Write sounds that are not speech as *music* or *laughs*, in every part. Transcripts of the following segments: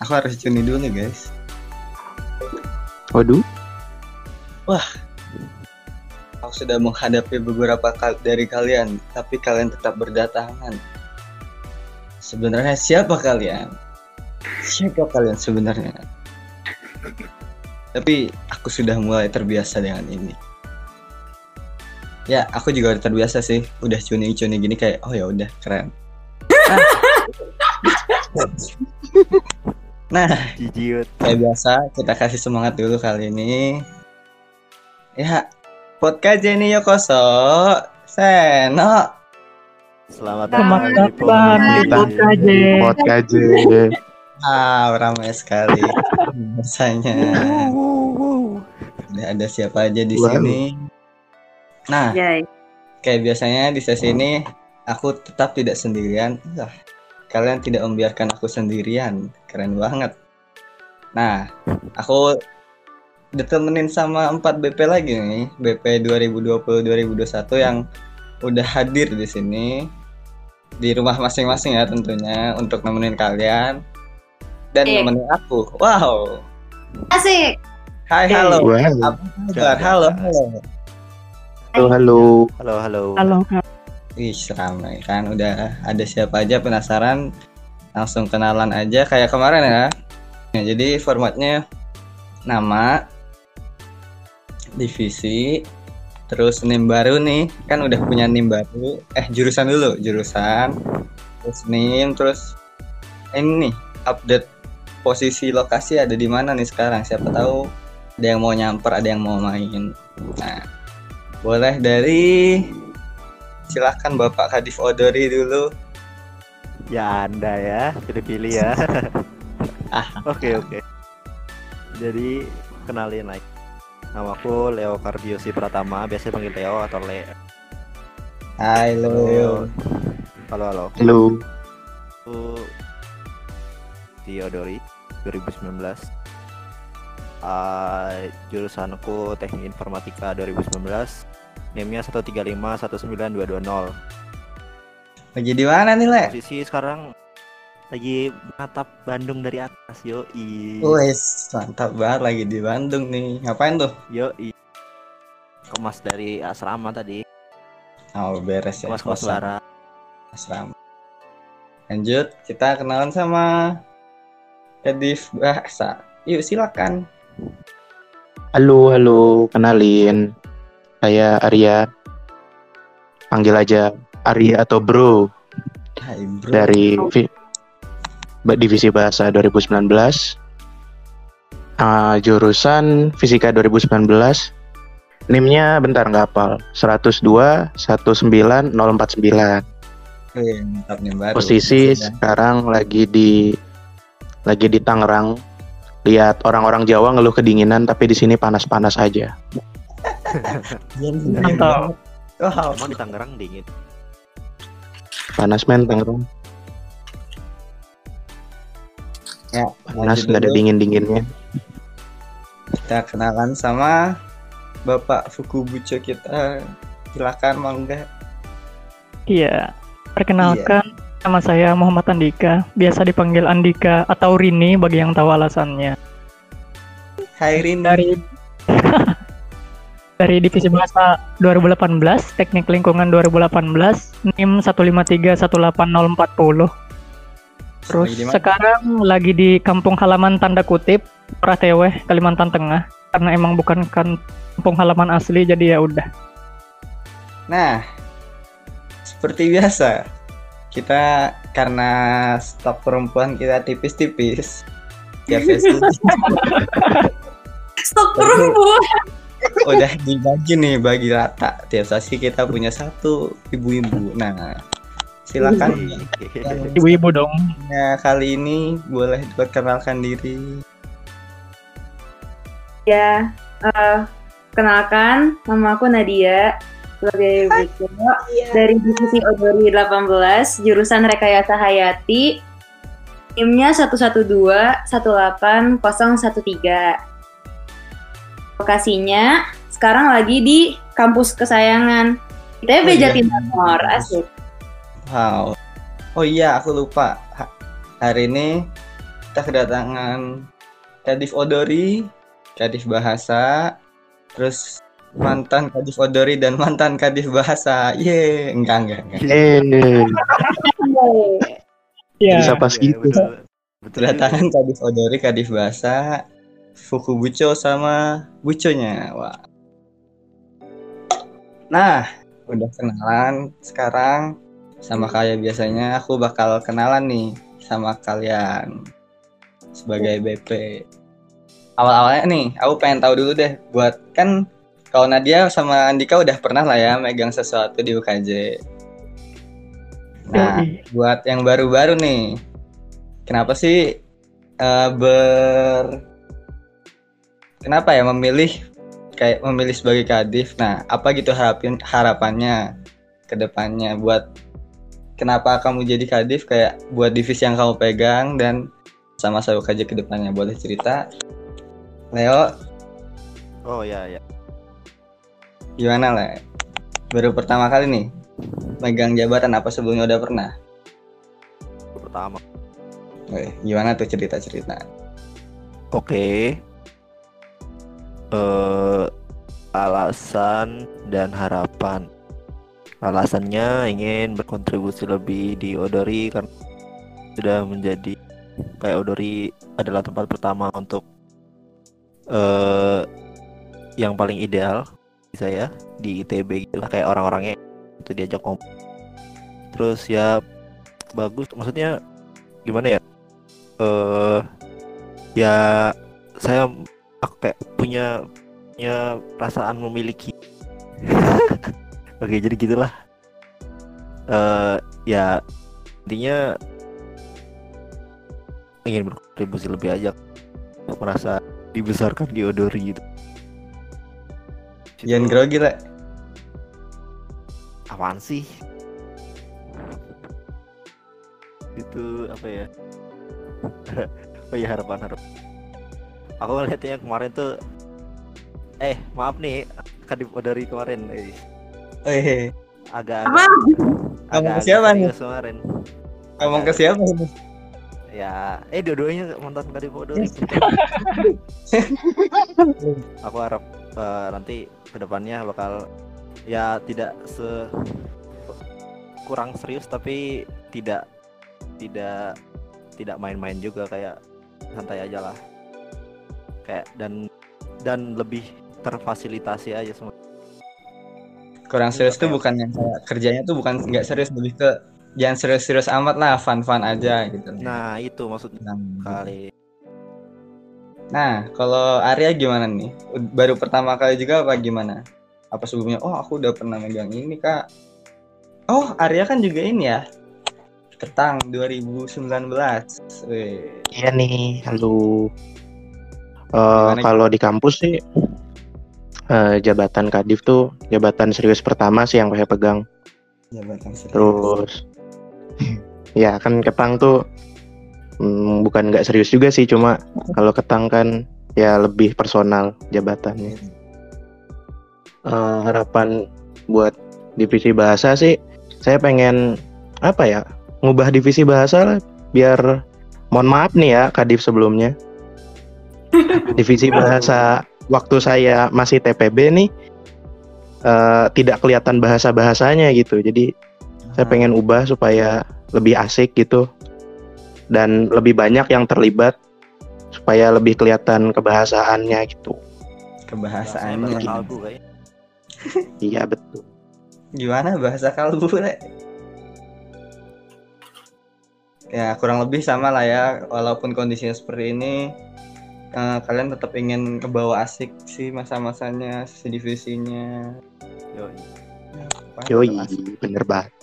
Aku harus cuni dulu nih guys. Waduh, Aku sudah menghadapi beberapa kal- dari kalian, tapi kalian tetap berdatangan. Sebenarnya siapa kalian? Siapa kalian sebenarnya? Tapi aku sudah mulai terbiasa dengan ini. Ya, aku juga udah terbiasa sih. Udah cuni-cuni gini kayak, oh ya udah keren. *laughs* Nah, Jijiut. Kayak biasa, kita kasih semangat dulu kali ini. Ya, podcast Jenny Yokoso, Seno. Selamat Selamat datang di Podcast podcast J. J. podcast J. Ah, ramai sekali. Biasanya udah ada siapa aja di Wow. sini. Nah, Yay. kayak biasanya di sesi ini aku tetap tidak sendirian. Kalian tidak membiarkan aku sendirian. Keren banget. Nah, aku ditemenin sama 4 BP lagi nih, BP 2020-2021 yang udah hadir di sini di rumah masing-masing ya tentunya untuk nemenin kalian dan Iya. nemenin aku. Wow. Asik. Hai, halo. Apa kabar? Halo, halo. Halo, halo. Halo, halo. Halo Kak. Wih, ramai kan. Udah ada siapa aja penasaran? Langsung kenalan aja kayak kemarin ya. Nah, jadi formatnya nama, divisi, terus NIM baru nih. Kan udah punya NIM baru. Eh, jurusan dulu, jurusan. Terus NIM, terus ini nih, update posisi lokasi ada di mana nih sekarang. Siapa tahu ada yang mau nyamper, ada yang mau main. Nah, boleh dari silahkan Bapak Kadif Odori dulu. Ya Anda ya, pilih-pilih ya. *laughs* Ah. Oke, oke. Jadi kenalin lagi. Namaku Leo Kardiosi Pratama, biasanya panggil Leo atau Le. Hai Leo. Halo, halo. Halo. Aku Theodori 2019. Uh, jurusanku Teknik Informatika 2019. NIM-nya 135 19220. Lagi di mana nih Le? Posisi sekarang lagi menatap Bandung dari atas, yo Wes, mantap banget lagi di Bandung nih. Ngapain tuh? Yo Kemas dari asrama tadi, Oh, beres ya. kemas kelas kosan, lara. asrama. Lanjut, kita kenalan sama Kadif Bahasa. Yuk silakan. Halo, halo. Kenalin. Saya Arya. Panggil aja Arya atau Bro Hai bro. dari Divisi Bahasa 2019. Ah, jurusan Fisika 2019. NIM-nya bentar nggak hafal. 102 19049. Wih, mantap nih baru. Posisi Sudah. sekarang lagi di lagi di Tangerang. Lihat orang-orang Jawa ngeluh kedinginan tapi di sini panas-panas aja. *laughs* Mantap. Wow. Emang di Tangerang dingin. Panas men Tangerang. Ya, Panas nggak ada dulu. dingin-dinginnya. Kita kenalan sama Bapak Fukubucho kita. Silakan mangga. Iya. Perkenalkan nama saya Muhammad Andika, biasa dipanggil Andika atau Rini bagi yang tahu alasannya. Hai Rin. Dari *laughs* dari Divisi Bahasa 2018, Teknik Lingkungan 2018, NIM 153-18040. Terus Lagi sekarang lagi di kampung halaman tanda kutip Prateweh, Kalimantan Tengah. Karena emang bukan kan kampung halaman asli jadi ya udah. Nah, seperti biasa, kita karena stok perempuan kita tipis-tipis. Ya *laughs* Stok perempuan. Udah dibagi nih bagi rata. Tiap sesi kita punya satu ibu-ibu. Nah, silakan Ibu-ibu dong. Ya, kali ini boleh perkenalkan diri. Ya, eh, kenalkan nama aku Nadia sebagai berikut dari divisi Odori 18 jurusan Rekayasa Hayati NIM-nya 112-18013 Lokasinya sekarang lagi di kampus kesayangan ITB Oh, iya. Jatinangor asik Wow. Oh iya, aku lupa. Ha- Hari ini kita kedatangan Kadif Odori, Kadif Bahasa, terus mantan Kadif Odori dan mantan Kadif Bahasa. Ye, enggak enggak enggak. Iya. bisa pas Iya, gitu. betul. Betul Kedatangan Kadif Odori, Kadif Bahasa, Fukubucho sama Buconya. Wah. Nah, udah kenalan sekarang sama kayak biasanya aku bakal kenalan nih sama kalian sebagai BP. Awal-awalnya nih, aku pengen tahu dulu deh buat kan kalau Nadia sama Andika udah pernah lah ya megang sesuatu di UKJ. Nah, buat yang baru-baru nih, kenapa sih eh, ber kenapa ya memilih kayak memilih sebagai kadif? Nah, apa gitu harapin harapannya ke depannya buat kenapa kamu jadi kadif kayak buat divisi yang kamu pegang dan sama saya UKJ ke depannya boleh cerita? Leo, Oh ya ya. gimana Le? Baru pertama kali nih megang jabatan apa sebelumnya udah pernah? Pertama. Eh, gimana tuh cerita-cerita? Oke. Eh alasan dan harapan. Alasannya ingin berkontribusi lebih di Odori karena sudah menjadi kayak Odori adalah tempat pertama untuk eh yang paling ideal saya di ITB gitu lah kayak orang-orangnya itu diajak ngomong. Terus ya bagus maksudnya gimana ya? Eh ya saya aku kayak punya punya perasaan memiliki. *laughs* Oke jadi gitulah. Eh ya intinya ingin berkontribusi lebih aja merasa dibesarkan di Odori gitu. Jangan Situ- grogi Le. apaan sih? Itu apa ya? *laughs* Oh iya harapan harapan aku ngeliatnya kemarin tuh eh maaf nih kadip dari kemarin eh, Eh, agak Apa? Ngomong ke siapa nih? kemarin ngomong ke Agak- siapa ini? ya eh dua-duanya mantan kadip dari *laughs* aku harap eh, nanti ke depannya bakal ya tidak se kurang serius tapi tidak tidak tidak main-main juga kayak santai aja lah kayak dan dan lebih terfasilitasi aja semua Kurang serius tuh Kayak- bukan yang kayak kerjanya tuh bukan nggak serius lebih ke jangan serius-serius amat lah, fun-fun aja gitu. nah itu maksudnya Nah, kali Nah, kalau Arya gimana nih? Baru pertama kali juga apa gimana? Apa sebelumnya? Oh, aku udah pernah megang ini, Kak. Oh, Arya kan juga ini ya. Ketang 2019. Wih. Iya nih, halo. Eh, kalau di kampus sih eh, jabatan kadif tuh jabatan serius pertama sih yang saya pegang. Jabatan serius. Terus ya kan ketang tuh mm, bukan nggak serius juga sih, cuma kalau ketang kan ya lebih personal jabatannya. Eh, harapan buat divisi bahasa sih, saya pengen apa ya ngubah divisi bahasa lah biar mohon maaf nih ya kadif sebelumnya divisi bahasa waktu saya masih TPB nih eh, tidak kelihatan bahasa bahasanya gitu jadi saya pengen ubah supaya lebih asik gitu dan lebih banyak yang terlibat supaya lebih kelihatan kebahasaannya gitu kebahasaannya. bahasa kalbu kayak *laughs* iya betul Gimana bahasa kalbu, Le? Ya, kurang lebih sama lah ya. Walaupun kondisinya seperti ini, eh, kalian tetap ingin ke bawah asik sih masa-masanya, si divisinya. Yoi. Ya, yoi bener banget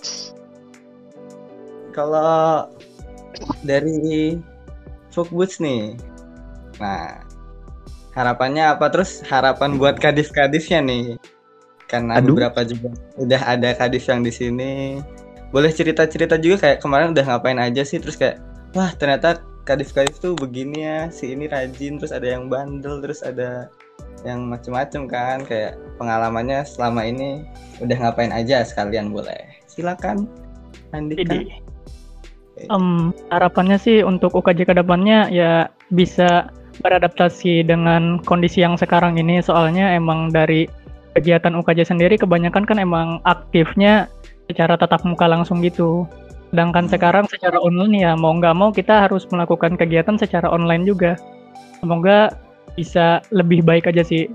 Kalau dari Footboots nih, nah harapannya apa terus harapan buat kadif-kadifnya nih? Karena Aduh. beberapa juga udah ada kadif yang di sini. Boleh cerita-cerita juga kayak kemarin udah ngapain aja sih terus kayak wah ternyata kadif-kadif tuh begini ya, si ini rajin terus ada yang bandel terus ada yang macem-macem kan. Kayak pengalamannya selama ini udah ngapain aja sekalian boleh. Silakan Andika. Jadi, Em, harapannya sih untuk UKJ ke depannya ya bisa beradaptasi dengan kondisi yang sekarang ini. Soalnya emang dari kegiatan UKJ sendiri kebanyakan kan emang aktifnya secara tatap muka langsung gitu. Sedangkan sekarang secara online ya mau nggak mau kita harus melakukan kegiatan secara online juga. Semoga bisa lebih baik aja sih.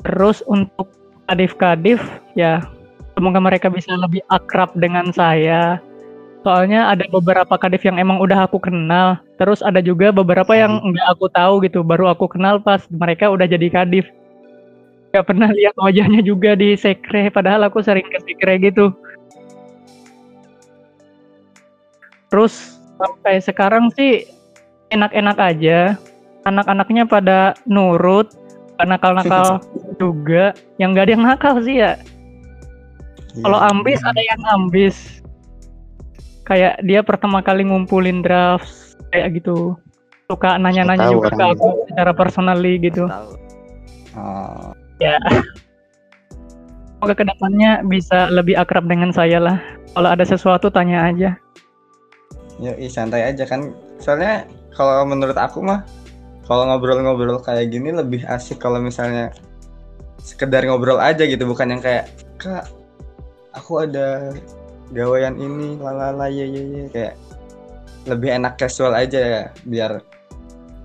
Terus untuk kadif-kadif ya semoga mereka bisa lebih akrab dengan saya. Soalnya ada beberapa kadif yang emang udah aku kenal, terus ada juga beberapa yang nggak aku tahu gitu, baru aku kenal pas mereka udah jadi kadif. Gak pernah lihat wajahnya juga di sekre, padahal aku sering ke sekre gitu. Terus sampai sekarang sih enak-enak aja. Anak-anaknya pada nurut, nakal-nakal *laughs* juga. Yang gak ada yang nakal sih ya. Kalau Iya. ambis ada yang ambis. Kayak dia pertama kali ngumpulin draft kayak gitu. Suka nanya-nanya juga ke aku secara personally gitu. Oh, Ya. Semoga ke depannya bisa lebih akrab dengan saya lah. Kalau ada sesuatu tanya aja. Yuk santai aja kan. Soalnya kalau menurut aku mah kalau ngobrol-ngobrol kayak gini lebih asik kalau misalnya sekedar ngobrol aja gitu bukan yang kayak kak aku ada gawean ini lalala ye ye ye. Kayak lebih enak casual aja ya biar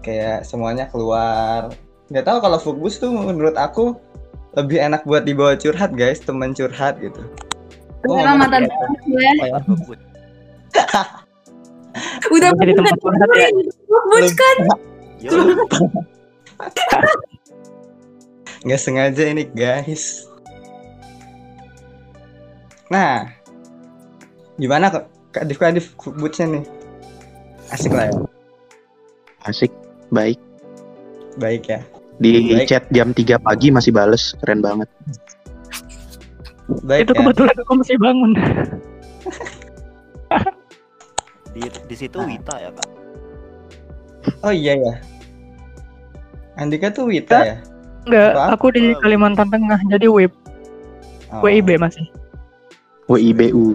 kayak semuanya keluar. Nggak tahu kalau fokus tuh menurut aku lebih enak buat dibawa curhat guys teman curhat gitu. Oh, ngomong *laughs* Udah Jadi tempat curhat ya. Butch kan? *laughs* Nggak sengaja ini guys nah gimana kok kadif kadif bootsnya nih asik lah ya Asik, baik. baik ya Di Baik. chat jam 3 pagi masih bales, keren banget. baik Itu ya kebetulan aku masih bangun. *laughs* di di situ Nah. Wita ya kak. oh iya ya Andika tuh Wita ya Enggak, Apa? aku di Kalimantan Tengah, jadi WIB, oh, WIB masih. WIBU.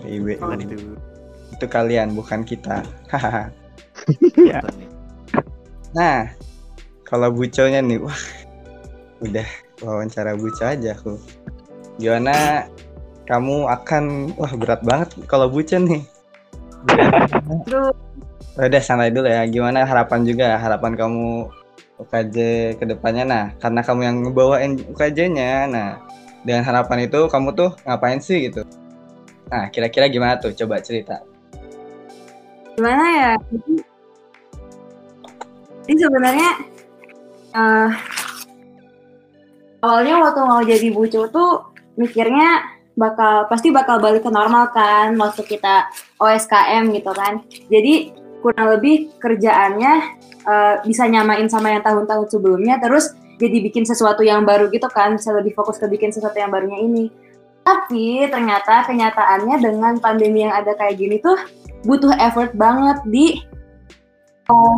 WIB. Bukan itu. itu kalian bukan kita hahaha *laughs* Ya. Nah kalau buconya nih wah udah wawancara buco aja aku gimana kamu akan wah berat banget kalau buco nih Aduh. *laughs* Udah santai dulu ya. Gimana harapan juga harapan kamu UKJ ke depannya? Nah, karena kamu yang ngebawain UKJ-nya, nah dengan harapan itu kamu tuh ngapain sih gitu? Nah, kira-kira gimana tuh? Coba cerita. Gimana ya? Jadi sebenarnya eh awalnya waktu mau jadi bucu tuh mikirnya bakal pasti bakal balik ke normal kan waktu kita OSKM gitu kan. Jadi kurang lebih kerjaannya eh, bisa nyamain sama yang tahun-tahun sebelumnya terus jadi bikin sesuatu yang baru gitu kan bisa lebih fokus ke bikin sesuatu yang barunya ini. Tapi ternyata kenyataannya dengan pandemi yang ada kayak gini tuh butuh effort banget di eh,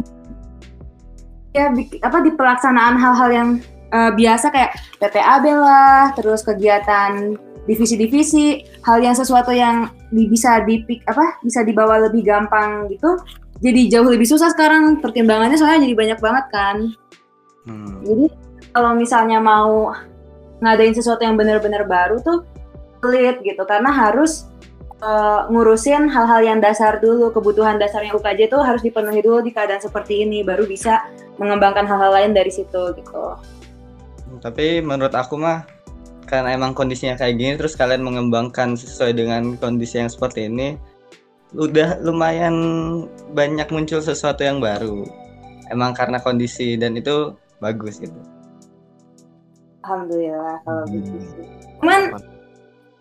ya apa di pelaksanaan hal-hal yang eh, biasa kayak PPAB lah, terus kegiatan divisi-divisi, hal yang sesuatu yang di- bisa dipik apa bisa dibawa lebih gampang gitu. Jadi jauh lebih susah sekarang pertimbangannya soalnya jadi banyak banget kan. Hmm. Jadi kalau misalnya mau ngadain sesuatu yang benar-benar baru tuh sulit gitu karena harus eh, ngurusin hal-hal yang dasar dulu kebutuhan dasarnya UKJ tuh harus dipenuhi dulu di keadaan seperti ini baru bisa mengembangkan hal-hal lain dari situ gitu. Tapi menurut aku mah karena emang kondisinya kayak gini terus kalian mengembangkan sesuai dengan kondisi yang seperti ini udah lumayan banyak muncul sesuatu yang baru. Emang karena kondisi dan itu bagus gitu. Alhamdulillah kalau gitu sih. Cuman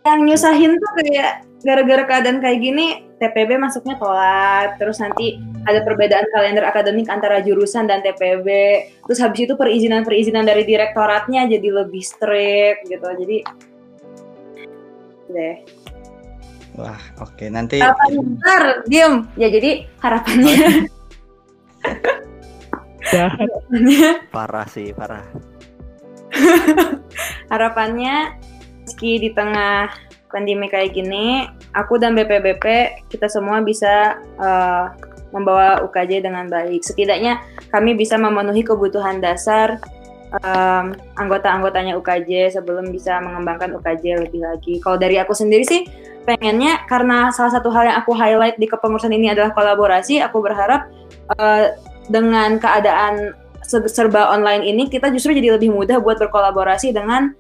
yang nyusahin tuh kayak gara-gara keadaan kayak gini TPB masuknya telat terus nanti ada perbedaan kalender akademik antara jurusan dan TPB terus habis itu perizinan-perizinan dari direktoratnya jadi lebih strict gitu. Jadi deh. Wah, oke. Nanti harapannya bentar diem. Ya jadi harapannya. Ya, *laughs* Parah sih, parah. harapannya meski di tengah pandemi kayak gini aku dan BPBP kita semua bisa uh, membawa UKJ dengan baik. Setidaknya kami bisa memenuhi kebutuhan dasar um, anggota-anggotanya UKJ sebelum bisa mengembangkan UKJ lebih lagi. Kalau dari aku sendiri sih pengennya karena salah satu hal yang aku highlight di kepengurusan ini adalah kolaborasi, aku berharap uh, dengan keadaan serba online ini kita justru jadi lebih mudah buat berkolaborasi dengan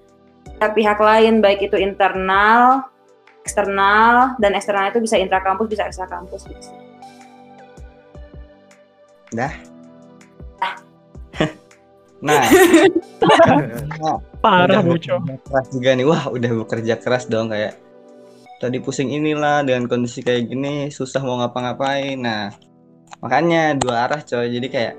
pihak lain baik itu internal, eksternal dan eksternal itu bisa intra kampus bisa ekstra kampus gitu. Dah. nah, *laughs* nah, parah. Keras juga nih. Wah, udah bekerja keras dong kayak tadi pusing inilah dengan kondisi kayak gini susah mau ngapa-ngapain. Nah, makanya dua arah coy. Jadi kayak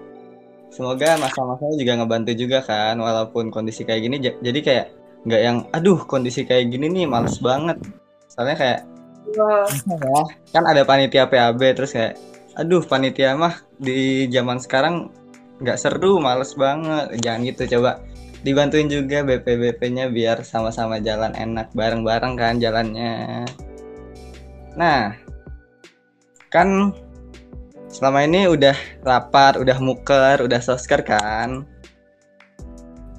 semoga masa-masanya juga ngebantu juga kan walaupun kondisi kayak gini jadi kayak nggak yang aduh kondisi kayak gini nih males banget. Soalnya kayak wow. ya, kan ada panitia PAB terus kayak aduh panitia mah di zaman sekarang nggak seru males banget. Jangan gitu coba dibantuin juga BPBP-nya biar sama-sama jalan enak bareng-bareng kan jalannya. Nah kan selama ini udah rapat udah muker udah sosker kan.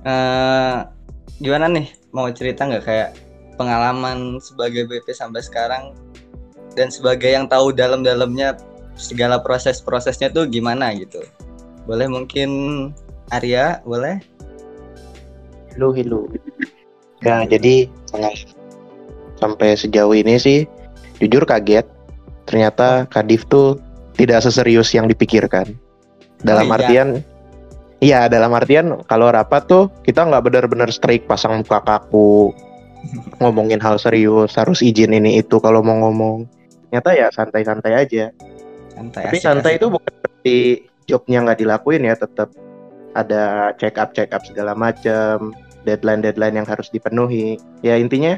Uh, gimana nih mau cerita nggak kayak pengalaman sebagai BP sampai sekarang dan sebagai yang tahu dalam-dalamnya segala proses-prosesnya tuh gimana gitu. Boleh mungkin Arya, boleh? Halo, halo. Ya, jadi sampai sejauh ini sih jujur kaget. Ternyata Kadif tuh tidak seserius yang dipikirkan. Dalam oh, iya. artian Iya, dalam artian kalau rapat tuh kita nggak benar-benar strict pasang muka kaku, *laughs* ngomongin hal serius, harus izin ini itu kalau mau ngomong. Ternyata ya santai-santai aja. Santai Tapi asik, santai asik. itu bukan berarti jobnya nggak dilakuin ya, tetap ada check up check up segala macam, deadline deadline yang harus dipenuhi. Ya intinya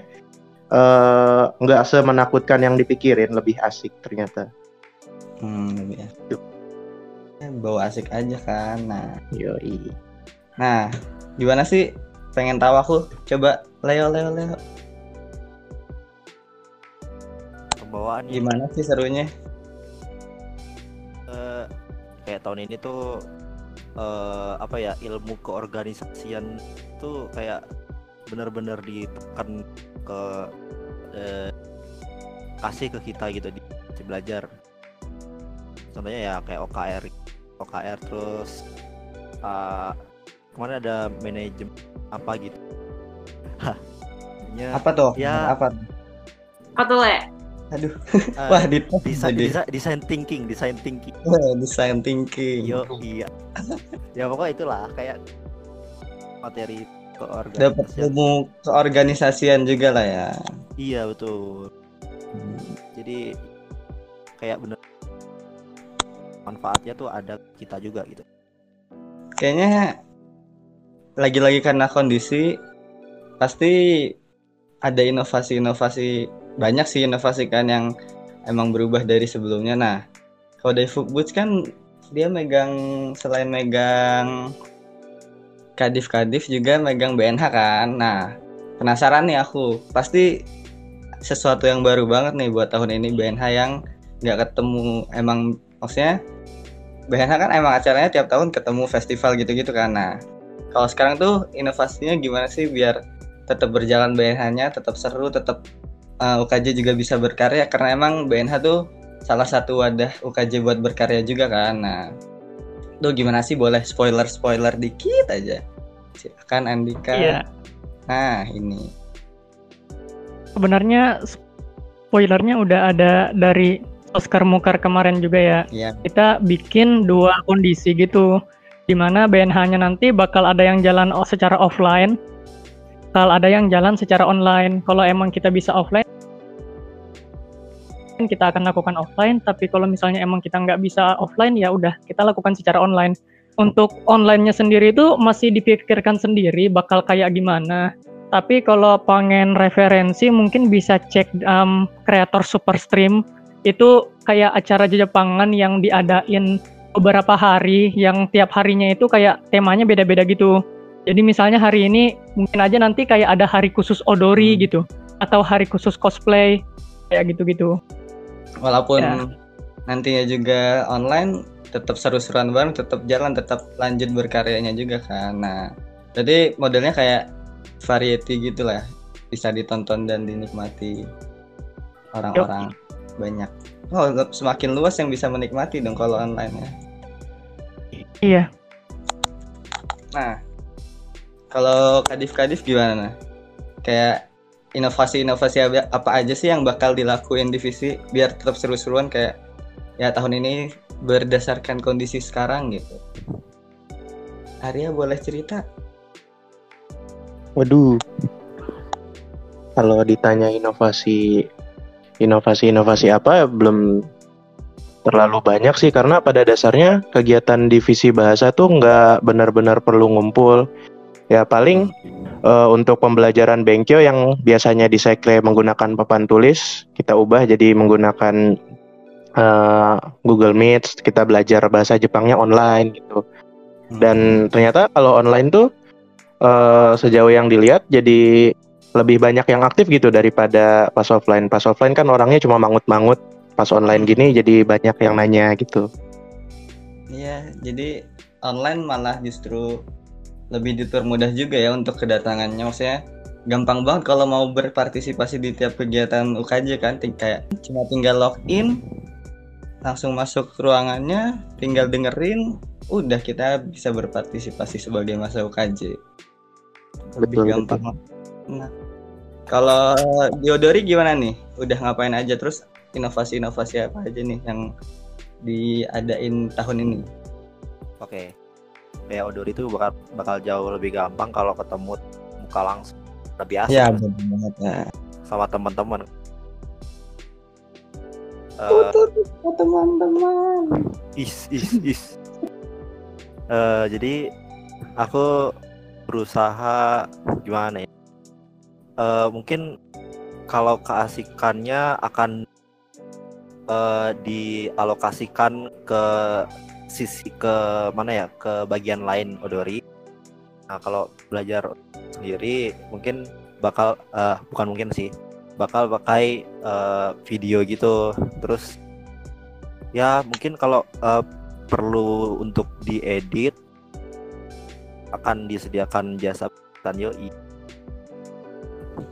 eh, nggak uh, semenakutkan yang dipikirin, lebih asik ternyata. Hmm, lebih asik. Ya, bawa asik aja kan. Nah, yoi. Nah, gimana sih? Pengen tahu aku. Coba Leo Leo Leo. Pembawaan gimana sih serunya? kayak tahun ini tuh uh, apa ya ilmu keorganisasian tuh kayak benar-benar ditekan ke uh, kasih ke kita gitu di, di belajar contohnya ya kayak OKR OKR terus uh, kemarin ada manajemen apa gitu apa tuh ya apa apa tuh le Aduh. Uh, Wah, di desain, desain, desain thinking, desain thinking. *laughs* desain thinking. Yo, iya. ya pokoknya itulah kayak materi keorganisasian. Dapat ilmu keorganisasian juga lah ya. Iya, betul. Hmm. Jadi kayak bener manfaatnya tuh ada kita juga gitu. Kayaknya lagi-lagi karena kondisi pasti ada inovasi-inovasi banyak sih inovasi kan yang emang berubah dari sebelumnya. Nah, kalau dari Footboots kan dia megang selain megang kadif-kadif juga megang BNH kan. Nah, penasaran nih aku. Pasti sesuatu yang baru banget nih buat tahun ini BNH yang nggak ketemu emang maksudnya BNH kan emang acaranya tiap tahun ketemu festival gitu-gitu kan. Nah, kalau sekarang tuh inovasinya gimana sih biar tetap berjalan BNH-nya, tetap seru, tetap uh, UKJ juga bisa berkarya karena emang BNH tuh salah satu wadah UKJ buat berkarya juga kan. Nah, tuh gimana sih boleh spoiler-spoiler dikit aja. Silakan Andika. Iya. Nah, ini. Sebenarnya spoilernya udah ada dari Oscar Mukar kemarin juga ya. Iya. Kita bikin dua kondisi gitu. Di mana BNH-nya nanti bakal ada yang jalan secara offline, bakal ada yang jalan secara online. Kalau emang kita bisa offline, kita akan lakukan offline. Tapi kalau misalnya emang kita nggak bisa offline, ya udah kita lakukan secara online. Untuk online-nya sendiri itu masih dipikirkan sendiri bakal kayak gimana. Tapi kalau pengen referensi mungkin bisa cek um, kreator Superstream itu kayak acara Jepangan yang diadain beberapa hari yang tiap harinya itu kayak temanya beda-beda gitu. Jadi misalnya hari ini mungkin aja nanti kayak ada hari khusus odori hmm. gitu atau hari khusus cosplay. kayak gitu-gitu. Walaupun Ya. nantinya juga online, tetap seru-seruan bareng, tetap jalan, tetap lanjut berkaryanya juga kan. Nah, jadi modelnya kayak variety gitu lah, bisa ditonton dan dinikmati orang-orang banyak. Oh, semakin luas yang bisa menikmati dong kalau online ya. Iya. Nah, kalau kadif-kadif gimana? Kayak inovasi-inovasi apa- apa aja sih yang bakal dilakuin divisi biar tetap seru-seruan kayak ya tahun ini berdasarkan kondisi sekarang gitu. Arya boleh cerita? Waduh. Kalau ditanya inovasi inovasi-inovasi apa belum terlalu banyak sih karena pada dasarnya kegiatan divisi bahasa tuh nggak benar-benar perlu ngumpul. Ya paling eh, untuk pembelajaran Benkyo yang biasanya di sekre menggunakan papan tulis, kita ubah jadi menggunakan eh, Google Meet, kita belajar bahasa Jepangnya online gitu. Dan ternyata kalau online tuh eh, sejauh yang dilihat jadi lebih banyak yang aktif gitu daripada pas offline. Pas offline kan orangnya cuma mangut-mangut. Pas online gini jadi banyak yang nanya gitu. Iya, jadi online malah justru lebih dipermudah juga ya untuk kedatangannya. Maksudnya gampang banget kalau mau berpartisipasi di tiap kegiatan UKJ kan, ting- kayak cuma tinggal login, langsung masuk ruangannya, tinggal dengerin, udah kita bisa berpartisipasi sebagai masa UKJ. Lebih Betul, gampang. Nah, kalau Diodori gimana nih? Udah ngapain aja terus inovasi-inovasi apa aja nih yang diadain tahun ini? Oke. Ya Odori itu bakal bakal jauh lebih gampang kalau ketemu muka langsung. Lebih asik Ya, benar banget ya. sama teman-teman. Eh, teman-teman. is is is. Eh, jadi aku berusaha gimana ya? Eh, mungkin kalau keasikannya akan eh, dialokasikan ke sisi ke mana ya ke bagian lain Odori. Nah kalau belajar sendiri mungkin bakal eh, bukan mungkin sih bakal pakai eh, video gitu terus ya mungkin kalau eh, perlu untuk diedit akan disediakan jasa Yoi.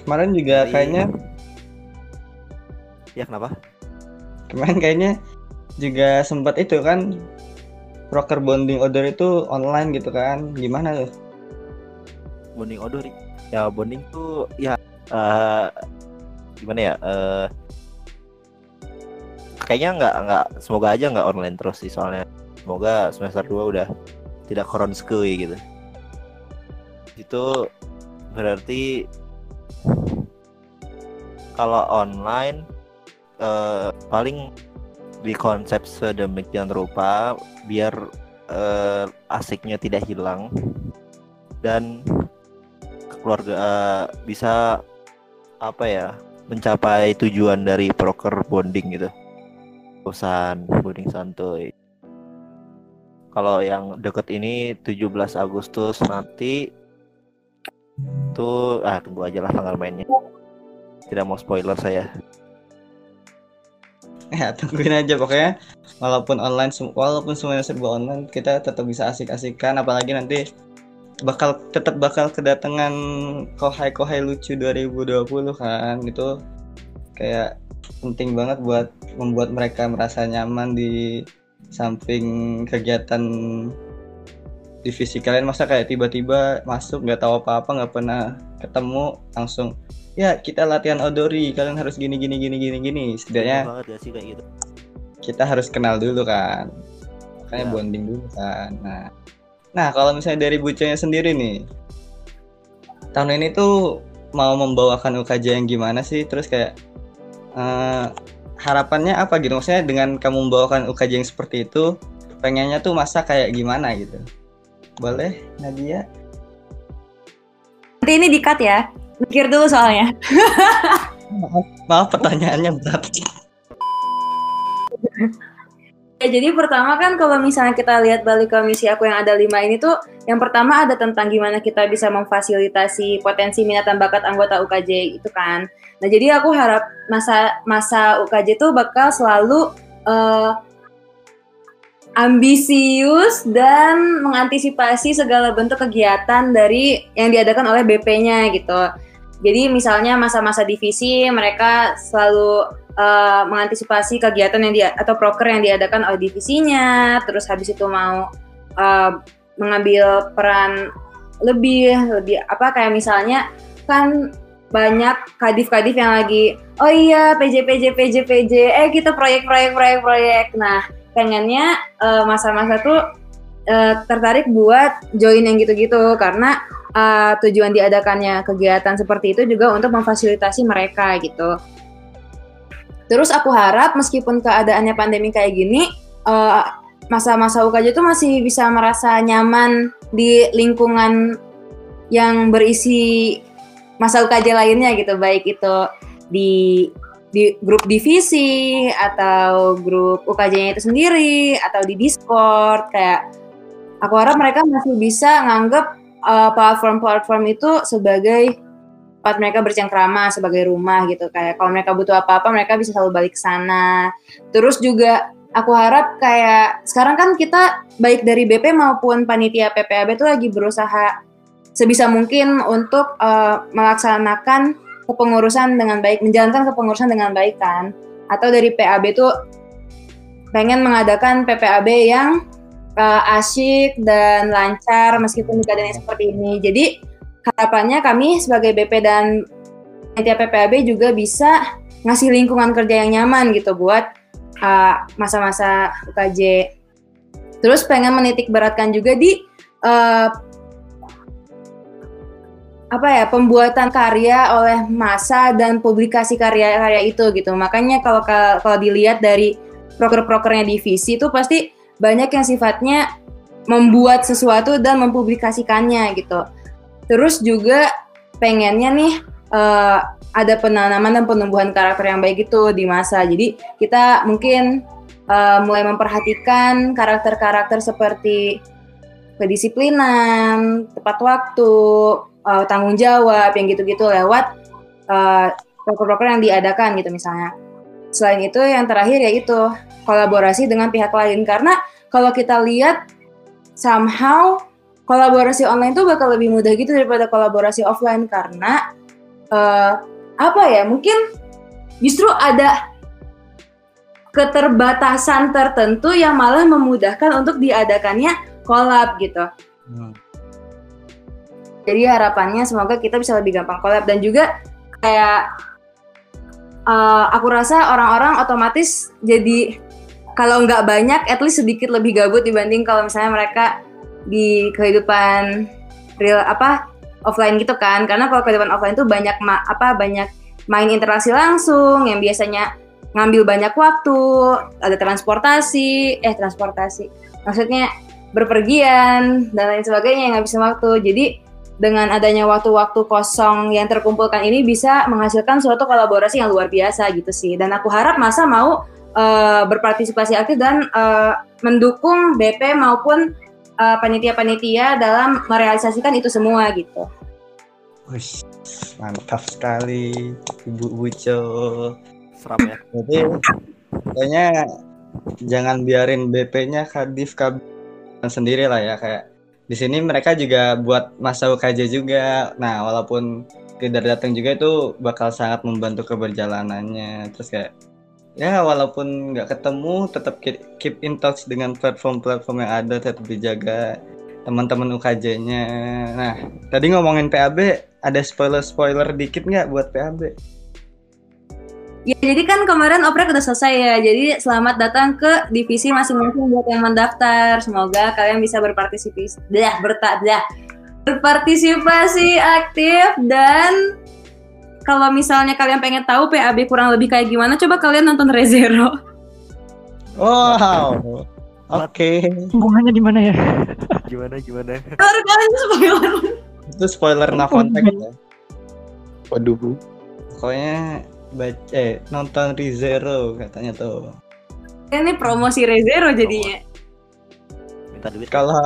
Kemarin juga Dari- kayaknya ya kenapa kemarin kayaknya juga sempat itu kan proker bonding order itu online gitu kan. Gimana tuh? bonding odori ya bonding tuh ya eh, gimana ya eh kayaknya nggak nggak semoga aja nggak online terus sih soalnya semoga semester 2 udah tidak koronskui gitu itu berarti kalau online eh, paling di konsep sedemikian rupa biar eh, asiknya tidak hilang. Dan keluarga eh, bisa apa ya mencapai tujuan dari proker bonding gitu. Bosan bonding santuy. Kalau yang deket ini 17 Agustus nanti tuh ah tunggu aja lah tanggal mainnya tidak mau spoiler saya. *laughs* Ya tungguin aja. Pokoknya walaupun online walaupun semuanya serba online kita tetap bisa asik-asikan. Apalagi nanti bakal tetap bakal kedatangan kohai-kohai lucu 2020 kan. Itu kayak penting banget buat membuat mereka merasa nyaman di samping kegiatan divisi kalian. Masa kayak tiba-tiba masuk nggak tahu apa-apa nggak pernah ketemu langsung ya kita latihan odori kalian harus gini gini gini gini gini. Setidaknya banget ya sih kayak gitu. kita harus kenal dulu kan. Makanya Ya. bonding dulu kan. Nah nah kalau misalnya dari bucanya sendiri nih tahun ini tuh mau membawakan UKJ yang gimana sih? Terus kayak eh, harapannya apa gitu? Maksudnya dengan kamu membawakan UKJ yang seperti itu pengennya tuh masa kayak gimana gitu? Boleh Nadia? Nanti ini di-cut ya. Mikir dulu soalnya. maaf, maaf pertanyaannya berat Ya, jadi pertama kan kalau misalnya kita lihat balik ke misi aku yang ada lima ini tuh, yang pertama ada tentang gimana kita bisa memfasilitasi potensi minat dan bakat anggota UKJ itu kan. Nah jadi aku harap masa masa UKJ tuh bakal selalu uh, ambisius dan mengantisipasi segala bentuk kegiatan dari yang diadakan oleh BP-nya gitu. Jadi misalnya masa-masa divisi mereka selalu uh, mengantisipasi kegiatan yang dia atau proker yang diadakan oleh divisinya, terus habis itu mau uh, mengambil peran lebih lebih apa kayak misalnya kan banyak kadif-kadif yang lagi oh iya PJ PJ PJ PJ eh kita proyek proyek proyek proyek. Nah pengennya uh, masa-masa tuh uh, tertarik buat join yang gitu-gitu. Karena uh, tujuan diadakannya kegiatan seperti itu juga untuk memfasilitasi mereka gitu. Terus aku harap meskipun keadaannya pandemi kayak gini, uh, masa-masa UKJ itu masih bisa merasa nyaman di lingkungan yang berisi masa UKJ lainnya gitu, baik itu di di grup divisi atau grup UKJ-nya itu sendiri atau di Discord kayak aku harap mereka masih bisa nganggap uh, platform-platform itu sebagai tempat mereka bercengkrama sebagai rumah gitu kayak kalau mereka butuh apa-apa mereka bisa selalu balik ke sana terus juga aku harap kayak sekarang kan kita baik dari BP maupun panitia PPAB itu lagi berusaha sebisa mungkin untuk uh, melaksanakan kepengurusan dengan baik, menjalankan kepengurusan dengan baik kan. Atau dari PAB itu pengen mengadakan PPAB yang uh, asyik dan lancar meskipun di seperti ini. Jadi harapannya kami sebagai BP dan panitia PPAB juga bisa ngasih lingkungan kerja yang nyaman gitu buat uh, masa-masa UKJ. Terus pengen menitik beratkan juga di uh, apa ya pembuatan karya oleh masa dan publikasi karya-karya itu gitu. Makanya kalau kalau dilihat dari proker-prokernya divisi itu pasti banyak yang sifatnya membuat sesuatu dan mempublikasikannya gitu. Terus juga pengennya nih uh, ada penanaman dan penumbuhan karakter yang baik itu di masa. Jadi kita mungkin uh, mulai memperhatikan karakter-karakter seperti kedisiplinan, tepat waktu, uh, tanggung jawab yang gitu-gitu lewat proker-proker yang diadakan gitu misalnya. Selain itu yang terakhir yaitu kolaborasi dengan pihak lain karena kalau kita lihat somehow kolaborasi online itu bakal lebih mudah gitu daripada kolaborasi offline karena uh, apa ya mungkin justru ada keterbatasan tertentu yang malah memudahkan untuk diadakannya kolab gitu. Hmm. Jadi harapannya semoga kita bisa lebih gampang collab dan juga kayak uh, aku rasa orang-orang otomatis jadi kalau nggak banyak, at least sedikit lebih gabut dibanding kalau misalnya mereka di kehidupan real apa offline gitu kan. Karena kalau kehidupan offline itu banyak ma apa banyak main interaksi langsung yang biasanya ngambil banyak waktu, ada transportasi, eh transportasi, maksudnya berpergian dan lain sebagainya yang ngabisin waktu. Jadi dengan adanya waktu-waktu kosong yang terkumpulkan ini bisa menghasilkan suatu kolaborasi yang luar biasa gitu sih. Dan aku harap masa mau uh, berpartisipasi aktif dan uh, mendukung BP maupun panitia panitia-panitia dalam merealisasikan itu semua gitu. Wih, mantap sekali Ibu Buco. Seram ya. Jadi kayaknya jangan biarin BP-nya kadif kabin sendiri lah ya kayak di sini mereka juga buat masa UKJ juga. Nah, walaupun tidak datang juga itu bakal sangat membantu keberjalanannya. Terus kayak ya walaupun nggak ketemu tetap keep in touch dengan platform-platform yang ada tetap dijaga teman-teman UKJ-nya. Nah, tadi ngomongin PAB, ada spoiler-spoiler dikit nggak buat PAB? Ya, jadi kan kemarin oprek udah selesai ya. Jadi selamat datang ke divisi masing-masing buat yang mendaftar. Semoga kalian bisa berpartisipasi, dah bertak dah berpartisipasi aktif dan kalau misalnya kalian pengen tahu PAB kurang lebih kayak gimana, coba kalian nonton Rezero. Wow. Oke. Okay. Hubungannya di mana ya? gimana gimana? Baru kalian spoiler. Itu spoiler Navontek ya. Waduh. Bu. Pokoknya baca eh, nonton Rizero katanya tuh. Ini promosi Rezero jadinya. minta duit Kalau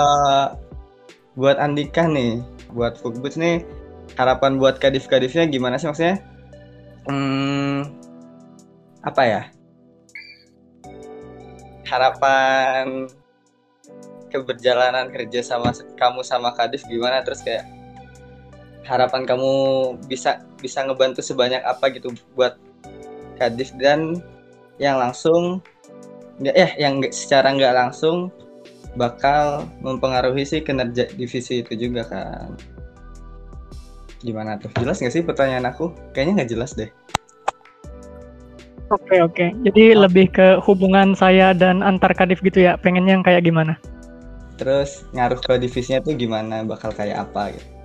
buat Andika nih, buat Fugbus nih, harapan buat kadif-kadifnya gimana sih maksudnya? Hmm, apa ya? Harapan keberjalanan kerja sama kamu sama kadif gimana? Terus kayak harapan kamu bisa bisa ngebantu sebanyak apa gitu buat kadif dan yang langsung ya yang nggak- secara nggak langsung bakal mempengaruhi sih kinerja divisi itu juga kan. Gimana tuh? Jelas nggak sih pertanyaan aku? Kayaknya nggak jelas deh. Oke oke. Jadi lebih ke hubungan saya dan antar kadif gitu ya. Pengennya yang kayak gimana? Terus ngaruh ke divisinya tuh gimana? Bakal kayak apa gitu?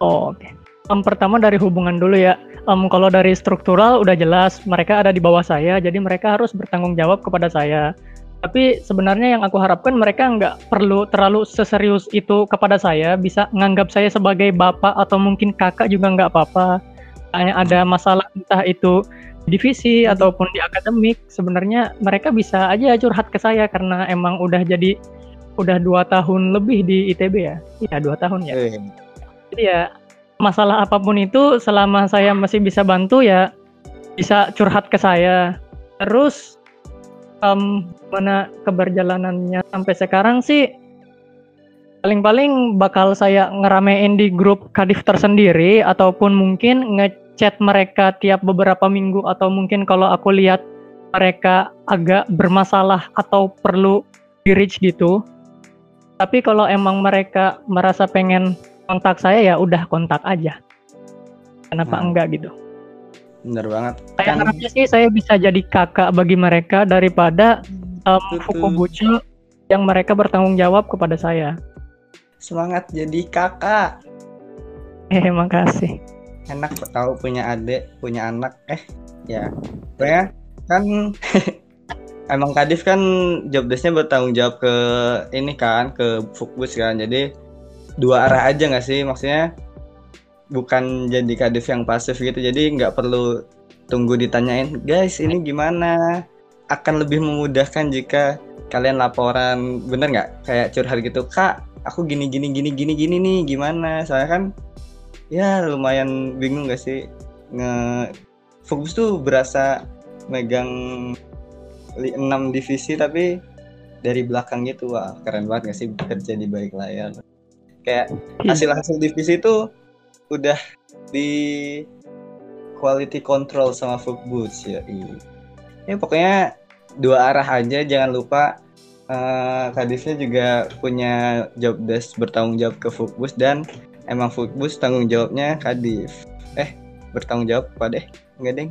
Oh, oke. Em, pertama dari hubungan dulu ya. Em, kalau dari struktural udah jelas mereka ada di bawah saya, jadi mereka harus bertanggung jawab kepada saya. Tapi sebenarnya yang aku harapkan mereka nggak perlu terlalu seserius itu kepada saya, bisa nganggap saya sebagai bapak atau mungkin kakak juga nggak apa-apa. Hanya ada masalah entah itu di divisi ataupun di akademik, sebenarnya mereka bisa aja curhat ke saya karena emang udah jadi udah dua tahun lebih di ITB ya. Iya dua tahun ya. Eh, Jadi ya masalah apa pun itu selama saya masih bisa bantu ya bisa curhat ke saya. Terus em, mana keberjalanannya sampai sekarang sih paling-paling bakal saya ngeramein di grup kadif tersendiri ataupun mungkin ngechat mereka tiap beberapa minggu atau mungkin kalau aku lihat mereka agak bermasalah atau perlu di reach gitu. Tapi kalau emang mereka merasa pengen kontak saya ya udah kontak aja. Kenapa Hmm. enggak gitu? bener banget. Saya Kan- harapnya sih saya bisa jadi kakak bagi mereka daripada um, fukubucu yang mereka bertanggung jawab kepada saya. Semangat jadi kakak. Eh, makasih. Enak tahu punya adik, punya anak. Eh, ya. Pokoknya kan *laughs* emang kadif kan job desk-nya bertanggung jawab ke ini kan, ke Fukbus kan. Jadi dua arah aja nggak sih? Maksudnya bukan jadi kadif yang pasif gitu. Jadi nggak perlu tunggu ditanyain, guys ini gimana? Akan lebih memudahkan jika kalian laporan, bener nggak? Kayak curhat gitu, kak, aku gini gini gini gini gini nih, gimana? Soalnya kan ya lumayan bingung gak sih nge fokus tuh berasa megang 6 divisi tapi dari belakang gitu wah keren banget gak sih bekerja di balik layar kayak hasil-hasil divisi itu udah di quality control sama Footboots ya ya pokoknya dua arah aja jangan lupa eh, kadifnya juga punya job desk bertanggung jawab ke Footboots dan emang Footboots tanggung jawabnya kadif. Eh bertanggung jawab apa deh? Enggak deng.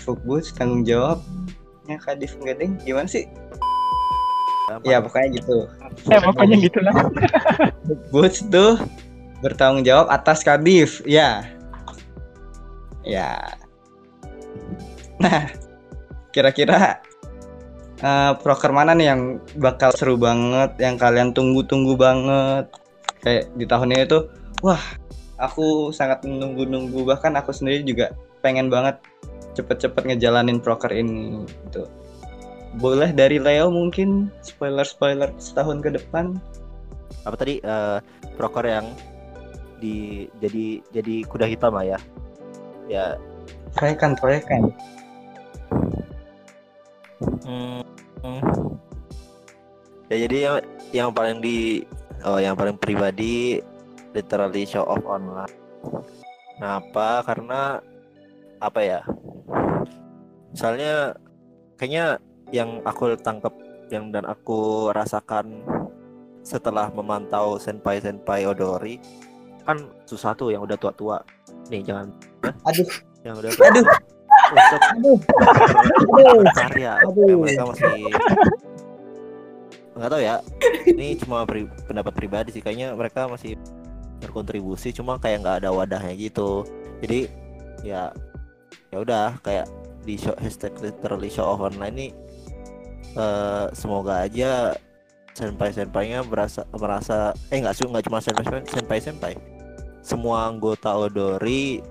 Footboots tanggung jawabnya kadif enggak deng. Gimana sih ya pokoknya gitu Eh, pokoknya gitulah. *laughs* Boots tuh bertanggung jawab atas Kadif, ya. Ya. Nah, kira-kira eh, proker mana nih yang bakal seru banget, yang kalian tunggu-tunggu banget? Kayak di tahun ini tuh, wah, aku sangat menunggu-nunggu. Bahkan aku sendiri juga pengen banget cepet-cepet ngejalanin proker ini. Gitu. Boleh dari Leo mungkin spoiler-spoiler setahun ke depan. apa tadi proker yang di jadi jadi kuda hitam lah ya ya Proyekan, proyekan. hmm, hmm. ya jadi yang yang paling di oh yang paling pribadi literally show off online kenapa karena apa ya misalnya kayaknya yang aku tangkap yang dan aku rasakan setelah memantau senpai senpai odori kan susah tuh yang udah tua-tua. Nih jangan Aduh, yang udah aduh, untuk aduh. karya Aduh. yang mereka masih nggak tahu ya. Ini cuma pri- pendapat pribadi sih. Kayaknya mereka masih berkontribusi cuma kayak nggak ada wadahnya gitu. Jadi ya ya udah kayak di show hashtag literally show off online ini eh, semoga aja senpai senpainya merasa merasa eh nggak sih nggak cuma senpai senpai senpai semua anggota odori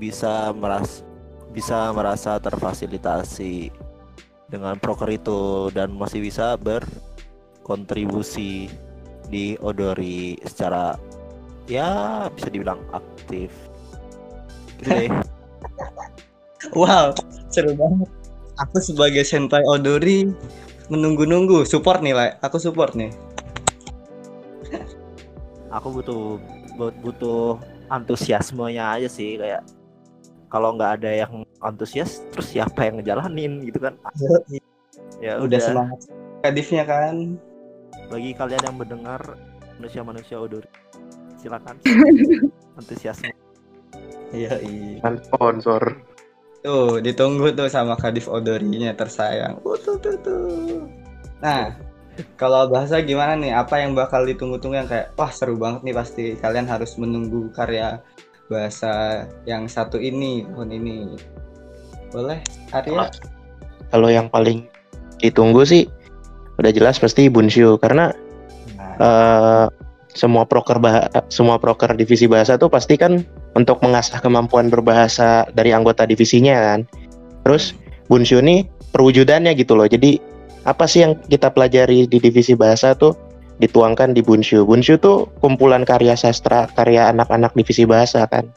bisa meras bisa merasa terfasilitasi dengan proker itu dan masih bisa berkontribusi di Odori secara ya bisa dibilang aktif. Gitu deh. *laughs* Wow, seru banget. Aku sebagai senpai Odori menunggu-nunggu support nih, lah. Aku support nih. Aku butuh bu- butuh antusiasmenya aja sih kayak kalau nggak ada yang antusias terus siapa yang ngejalanin gitu kan ya Udah semangat kadifnya kan. bagi kalian yang mendengar manusia-manusia Odori silakan *laughs* antusiasme Iya, iya. Sponsor. Tuh, ditunggu tuh sama Kadif Odorinya tersayang. Uh, tuh, tuh, tuh. Nah, kalau bahasa gimana nih? Apa yang bakal ditunggu-tunggu yang kayak, wah seru banget nih pasti kalian harus menunggu karya bahasa yang satu ini tahun ini. Boleh, Arya? Kalau yang paling ditunggu sih udah jelas pasti Bunshu karena Nah, eh, semua proker bah semua proker divisi bahasa tuh pasti kan untuk mengasah kemampuan berbahasa dari anggota divisinya kan. Terus Bunshu ini perwujudannya gitu loh. Jadi apa sih yang kita pelajari di divisi bahasa tuh dituangkan di Bunshu. Bunshu tuh kumpulan karya sastra, karya anak-anak divisi bahasa kan.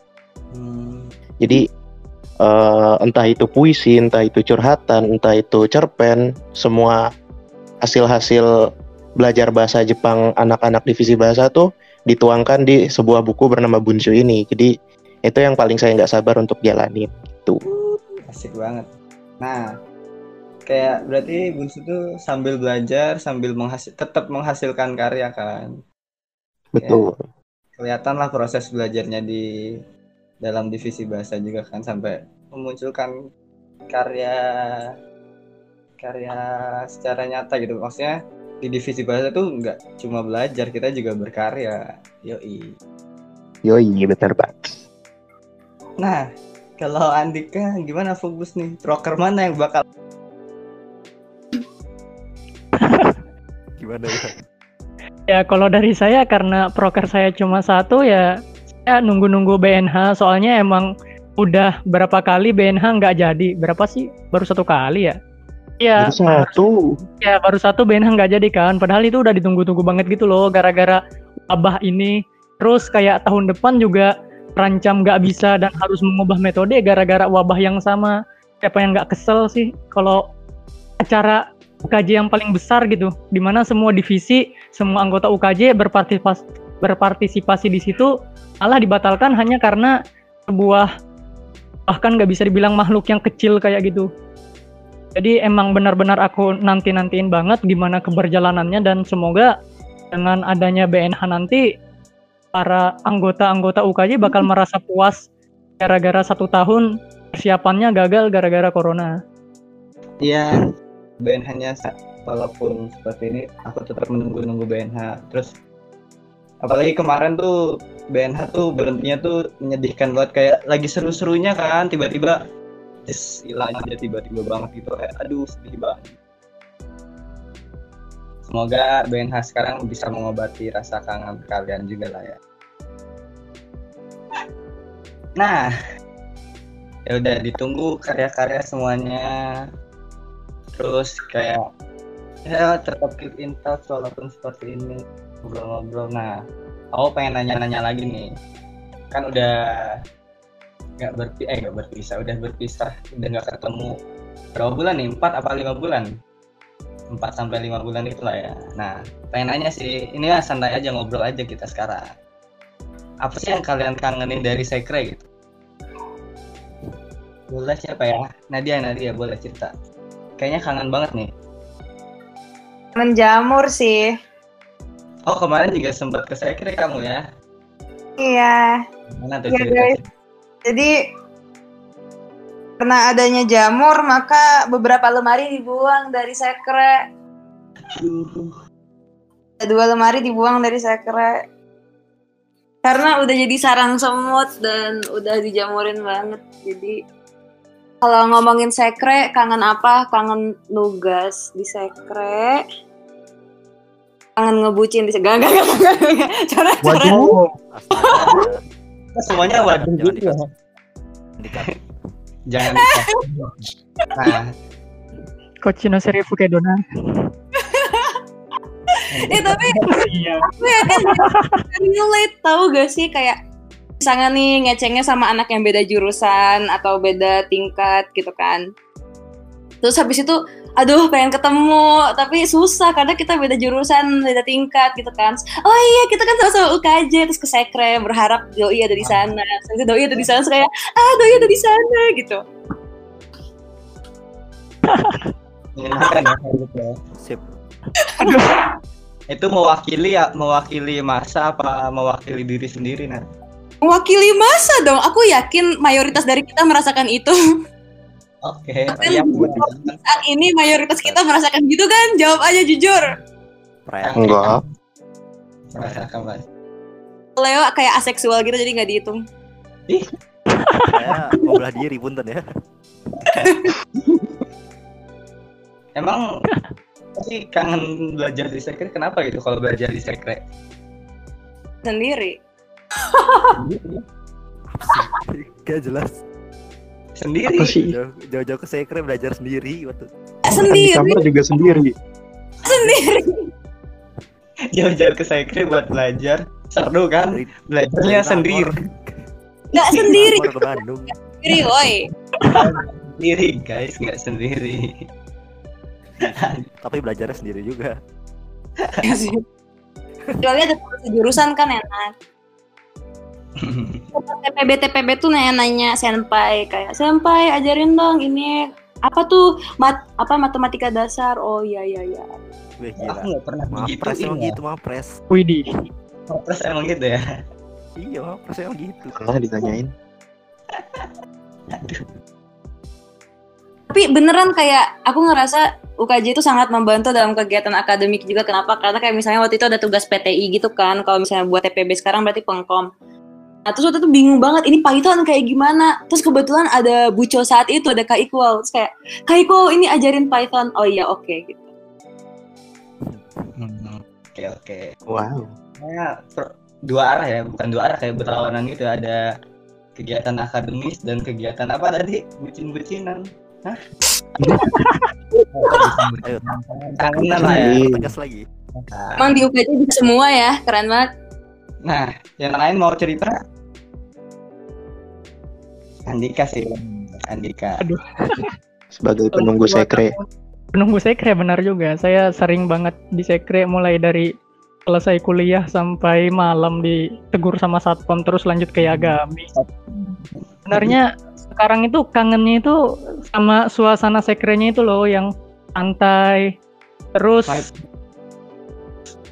hmm, Jadi eh, entah itu puisi, entah itu curhatan, entah itu cerpen, semua hasil-hasil belajar bahasa Jepang anak-anak divisi bahasa tuh dituangkan di sebuah buku bernama Bunshu ini. Jadi itu yang paling saya nggak sabar untuk jalanin. asik banget. Nah, kayak berarti Bunsu tuh sambil belajar, sambil menghasil, tetap menghasilkan karya kan. Betul. kelihatan lah proses belajarnya di dalam divisi bahasa juga kan sampai memunculkan karya karya secara nyata gitu maksudnya di divisi bahasa tuh nggak cuma belajar kita juga berkarya. Yoi. Yoi, benar Pak. nah kalau Andika gimana fokus nih? Proker mana yang bakal *laughs* gimana ya Ya kalau dari saya karena proker saya cuma satu ya saya nunggu-nunggu BNH soalnya emang udah berapa kali BNH nggak jadi. Berapa sih? Baru satu kali ya ya Jadi satu. ya baru satu BNH nggak jadi kan. Padahal itu udah ditunggu-tunggu banget gitu loh gara-gara wabah ini. Terus kayak tahun depan juga terancam nggak bisa dan harus mengubah metode gara-gara wabah yang sama. Siapa yang nggak kesel sih kalau acara UKJ yang paling besar gitu di mana semua divisi semua anggota UKJ berpartisipasi berpartisipasi di situ malah dibatalkan hanya karena sebuah bahkan nggak bisa dibilang makhluk yang kecil kayak gitu jadi emang benar-benar aku nanti-nantiin banget gimana keberjalanannya dan semoga dengan adanya BNH nanti para anggota-anggota UKJ bakal *laughs* merasa puas gara-gara satu tahun persiapannya gagal gara-gara corona. Iya, BNH-nya walaupun seperti ini aku tetap menunggu-nunggu BNH. Terus apalagi kemarin tuh BNH tuh berhentinya tuh menyedihkan banget kayak lagi seru-serunya kan tiba-tiba hilang aja tiba-tiba banget gitu. Kayak aduh sedih banget. Semoga BNH sekarang bisa mengobati rasa kangen kalian juga lah ya. Nah, ya udah ditunggu karya-karya semuanya. Terus kayak ya tetap keep in touch walaupun seperti ini ngobrol-ngobrol. Nah aku pengen nanya-nanya lagi nih. Kan udah nggak berpi eh nggak berpisah udah berpisah udah nggak ketemu berapa bulan nih empat apa lima bulan empat sampai lima bulan itulah ya nah pengen nanya sih ini ya santai aja ngobrol aja kita sekarang apa sih yang kalian kangenin dari sekre gitu boleh siapa ya Nadia Nadia boleh cerita kayaknya kangen banget nih Menjamur sih. Oh kemarin juga sempat ke kira kamu ya. Iya. Mana tuh Iya, cerita? guys. Jadi karena adanya jamur maka beberapa lemari dibuang dari sekre. Aduh. Ada Dua lemari dibuang dari sekre. Karena udah jadi sarang semut dan udah dijamurin banget. Jadi kalau ngomongin sekre, kangen apa? Kangen nugas di sekre. Kangen ngebucin di sekre. Gak, gak, gak, gak, gak. Coret, coret. *laughs* Semuanya waduh Jangan gitu ya. dikasih. Dikat. Jangan. Nah, *laughs* Kochino Seri Fukedona. Eh tapi iya. aku yakin relate tahu gak sih kayak misalnya nih ngecengnya sama anak yang beda jurusan atau beda tingkat gitu kan. Terus habis itu aduh pengen ketemu tapi susah karena kita beda jurusan beda tingkat gitu kan oh iya kita kan sama-sama UKJ terus ke sekre berharap doi ada di sana terus doi ada di sana kayak ah doi ada di sana gitu ya gitu ya. Sip. Itu mewakili ya, mewakili masa apa mewakili diri sendiri nah. mewakili masa dong aku yakin mayoritas dari kita merasakan itu *laughs* Oke, Kan iya. saat ini mayoritas kita merasakan gitu kan jawab aja jujur Prea. Enggak. Merasakan mas. Leo kayak aseksual gitu jadi nggak dihitung Saya mau belah diri punten ya. *laughs* Emang sih kangen belajar di sekre kenapa gitu kalau belajar di sekre? sendiri Gak jelas. Sendiri. Apa sih? Jauh- Jauh-jauh ke sekre belajar sendiri waktu. Kan di sendiri kamar juga sendiri. sendiri Jauh-jauh ke sekre buat belajar. Seru kan? Belajarnya sendiri. Nggak sendiri ke Bandung. sendiri woi Sendiri guys, nggak sendiri. Tapi belajarnya sendiri juga. kecuali ada jurusan kan enak *laughs* TPB TPB tuh nanya-nanya senpai kayak senpai ajarin dong ini apa tuh mat apa matematika dasar oh iya iya iya Wih Aku nggak pernah Maaf begitu. pres emang gitu, maaf pres. Widih. Terus emang gitu ya. Iya, maaf pres emang gitu. Pernah ditanyain. tapi beneran kayak aku ngerasa UKJ itu sangat membantu dalam kegiatan akademik juga kenapa karena kayak misalnya waktu itu ada tugas PTI gitu kan kalau misalnya buat TPB sekarang berarti pengkom Nah terus waktu itu bingung banget ini Python kayak gimana Terus kebetulan ada Buco saat itu ada Kak Iqbal Terus kayak Kak Iqbal ini ajarin Python Oh iya oke gitu Hmm, Oke oke. Wow. Kayak per- dua arah ya, bukan dua arah kayak berlawanan gitu. Ada kegiatan akademis dan kegiatan apa tadi? Bucin-bucinan. Hah? Ayo. Kangenan lah ya. Tegas lagi. Nah, Emang di bisa semua ya keren banget Nah, yang lain mau cerita? Andika sih, Andika. Aduh. Sebagai penunggu sekre. Penunggu sekre benar juga. Saya sering banget di sekre mulai dari selesai kuliah sampai malam ditegur sama satpam terus lanjut ke Yagami. Sebenarnya sekarang itu kangennya itu sama suasana sekrenya itu loh yang santai terus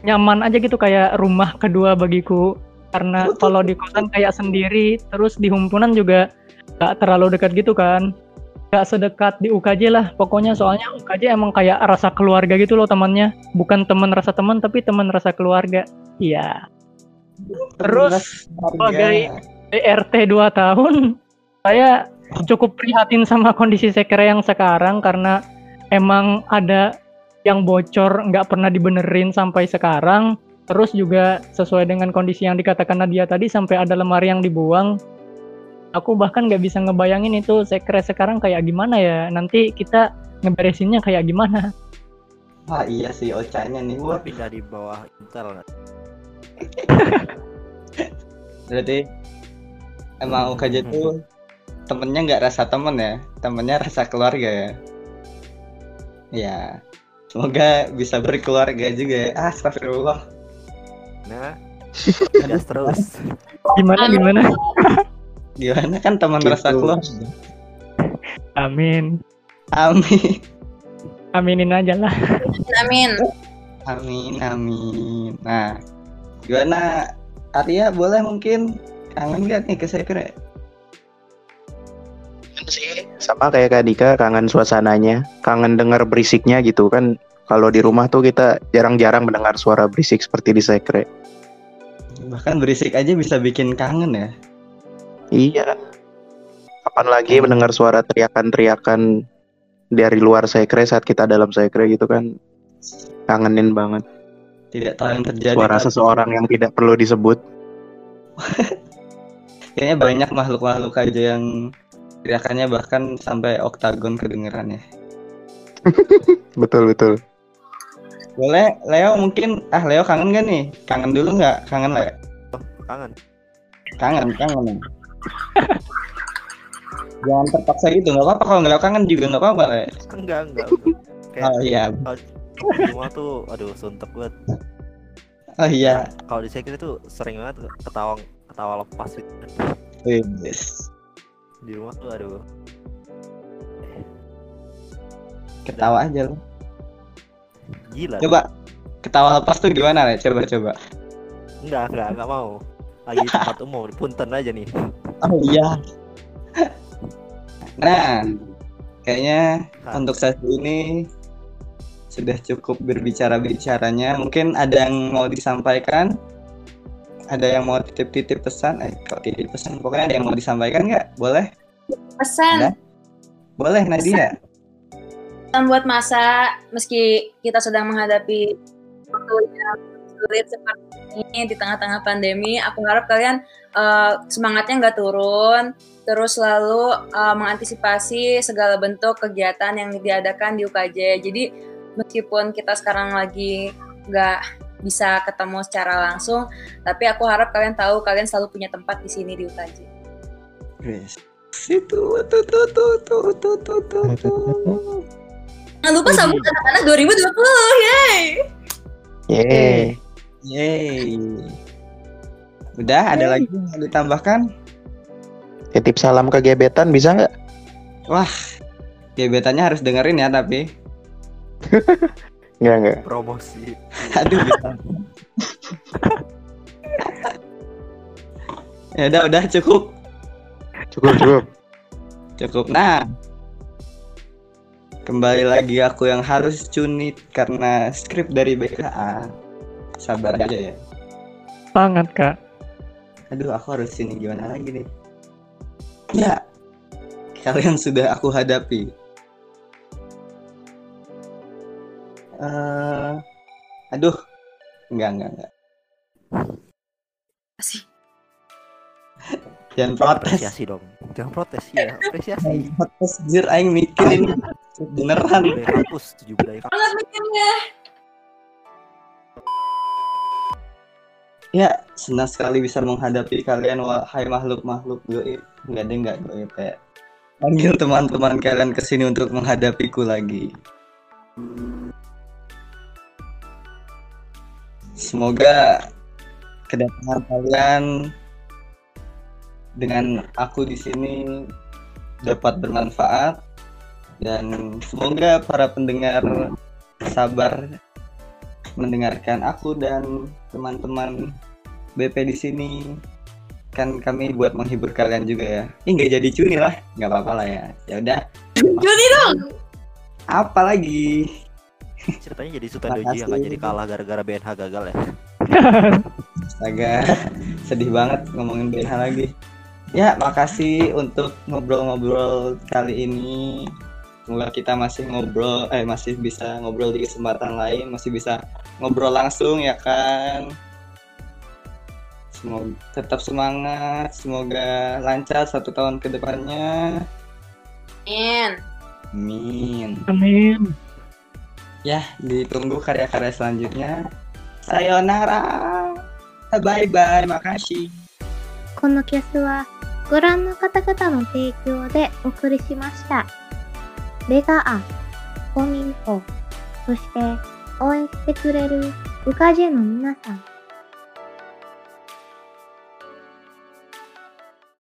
nyaman aja gitu kayak rumah kedua bagiku karena kalau di kosan kayak sendiri terus di himpunan juga gak terlalu dekat gitu kan. Gak sedekat di UKJ lah pokoknya. Soalnya UKJ emang kayak rasa keluarga gitu loh temannya. Bukan teman rasa teman tapi teman rasa keluarga. Iya. Terus, sebagai ERT 2 tahun saya cukup prihatin sama kondisi sekre yang sekarang karena emang ada yang bocor nggak pernah dibenerin sampai sekarang. Terus juga sesuai dengan kondisi yang dikatakan Nadia tadi sampai ada lemari yang dibuang aku bahkan nggak bisa ngebayangin itu sekre sekarang kayak gimana ya nanti kita ngeberesinnya kayak gimana Wah iya sih ocanya nih. Gua pindah di bawah Intel. *laughs* berarti emang UKJ tuh temennya nggak rasa temen ya, temennya rasa keluarga ya. Ya, semoga bisa berkeluarga juga ya. Ah, Astagfirullah. Nah, *laughs* gas terus. gimana gimana *laughs* Gimana kan teman Gitu. rasa keluarga. amin Amin. aminin aja lah Amin Amin, amin. Nah, gimana Arya boleh mungkin kangen lihat nih ke Sekre? sih sama kayak Kak Dika kangen suasananya kangen dengar berisiknya gitu kan kalau di rumah tuh kita jarang-jarang mendengar suara berisik seperti di sekre Bahkan berisik aja bisa bikin kangen ya. Iya kapan lagi mendengar suara teriakan-teriakan dari luar sekre saat kita dalam sekre gitu kan kangenin banget Tidak tahu yang terjadi. suara tapi seseorang yang tidak perlu disebut *laughs* Kayaknya banyak makhluk-makhluk aja yang teriakannya bahkan sampai oktagon kedengerannya. *laughs* betul betul. Boleh, Leo mungkin ah Leo kangen gak nih? Kangen dulu nggak? Kangen Leo? Kangen. Kangen, kangen. *laughs* Jangan terpaksa gitu, nggak apa-apa kalau nggak kangen juga nggak apa-apa Le. Enggak, enggak. enggak. Kayak Oh iya, di rumah tuh aduh suntuk banget. oh iya. Kalau di sekre tuh sering banget ketawa ketawa lepas gitu. Wis. Di rumah tuh aduh. Ketawa aja lo. Gila. Coba ketawa lepas tuh gimana Le? Coba coba. Enggak, enggak, enggak mau. Lagi tempat umum, punten aja nih. Oh iya. Nah, kayaknya Nah. untuk saat ini sudah cukup berbicara-bicaranya. Mungkin ada yang mau disampaikan? Ada yang mau titip-titip pesan? Eh, kok titip pesan? Pokoknya ada yang mau disampaikan nggak? Boleh? Pesan Ada? Boleh, Nadia. pesan buat masa meski kita sedang menghadapi waktu yang sulit seperti ini di tengah-tengah pandemi. Aku harap kalian uh, semangatnya nggak turun, terus selalu uh, eh, mengantisipasi segala bentuk kegiatan yang diadakan di UKJ. Jadi meskipun kita sekarang lagi nggak bisa ketemu secara langsung, tapi aku harap kalian tahu kalian selalu punya tempat di sini di UKJ. Yes. Itu tuh tuh tuh tuh tuh tuh tuh. tuh. Jangan lupa sambut anak-anak 2020, yay, Yeay! Yeay. Udah, ada lagi yang mau ditambahkan? Titip salam ke gebetan bisa nggak? Gebetannya harus dengerin ya tapi. Nggak nggak. Promosi. *laughs* Aduh. bisa. ya udah udah cukup Cukup cukup. cukup. Nah, kembali lagi aku yang harus cunit karena skrip dari BKA. Sabar aja ya. Sangat kak. Aduh, aku harus sini gimana lagi nih? Ya, kalian sudah aku hadapi. Eh, aduh, enggak enggak enggak. Asik. Jangan protes. Apresiasi dong. Jangan protes ya, apresiasi. Protes, jir aing mikirin beneran. Hapus tujuh budaya mikirnya. Ya, senang sekali bisa menghadapi kalian wahai makhluk-makhluk gue. Enggak deh enggak gue kayak panggil teman-teman kalian ke sini untuk menghadapiku lagi. Semoga kedatangan kalian dengan aku di sini dapat bermanfaat dan semoga para pendengar sabar mendengarkan aku dan teman-teman BP di sini kan kami buat menghibur kalian juga ya. Ih nggak jadi cuni lah, nggak apa-apa lah ya. Ya udah. Juni dong. Apa lagi? Ceritanya jadi Sultan Doji yang gak Makasih. jadi kalah gara-gara BNH gagal ya. Agak *laughs* sedih banget ngomongin BH lagi. Ya, makasih untuk ngobrol-ngobrol kali ini Semoga kita masih ngobrol, eh masih bisa ngobrol di kesempatan lain, masih bisa ngobrol langsung ya kan. Semoga tetap semangat, semoga lancar satu tahun ke depannya. In. Amin. Amin. Ya, ditunggu karya-karya selanjutnya. Sayonara. Bye-bye, makasih. このキャスはご覧の方々の提供でお送りしました。 レガア、コミント、そして応援してくれるウカジェの皆さん、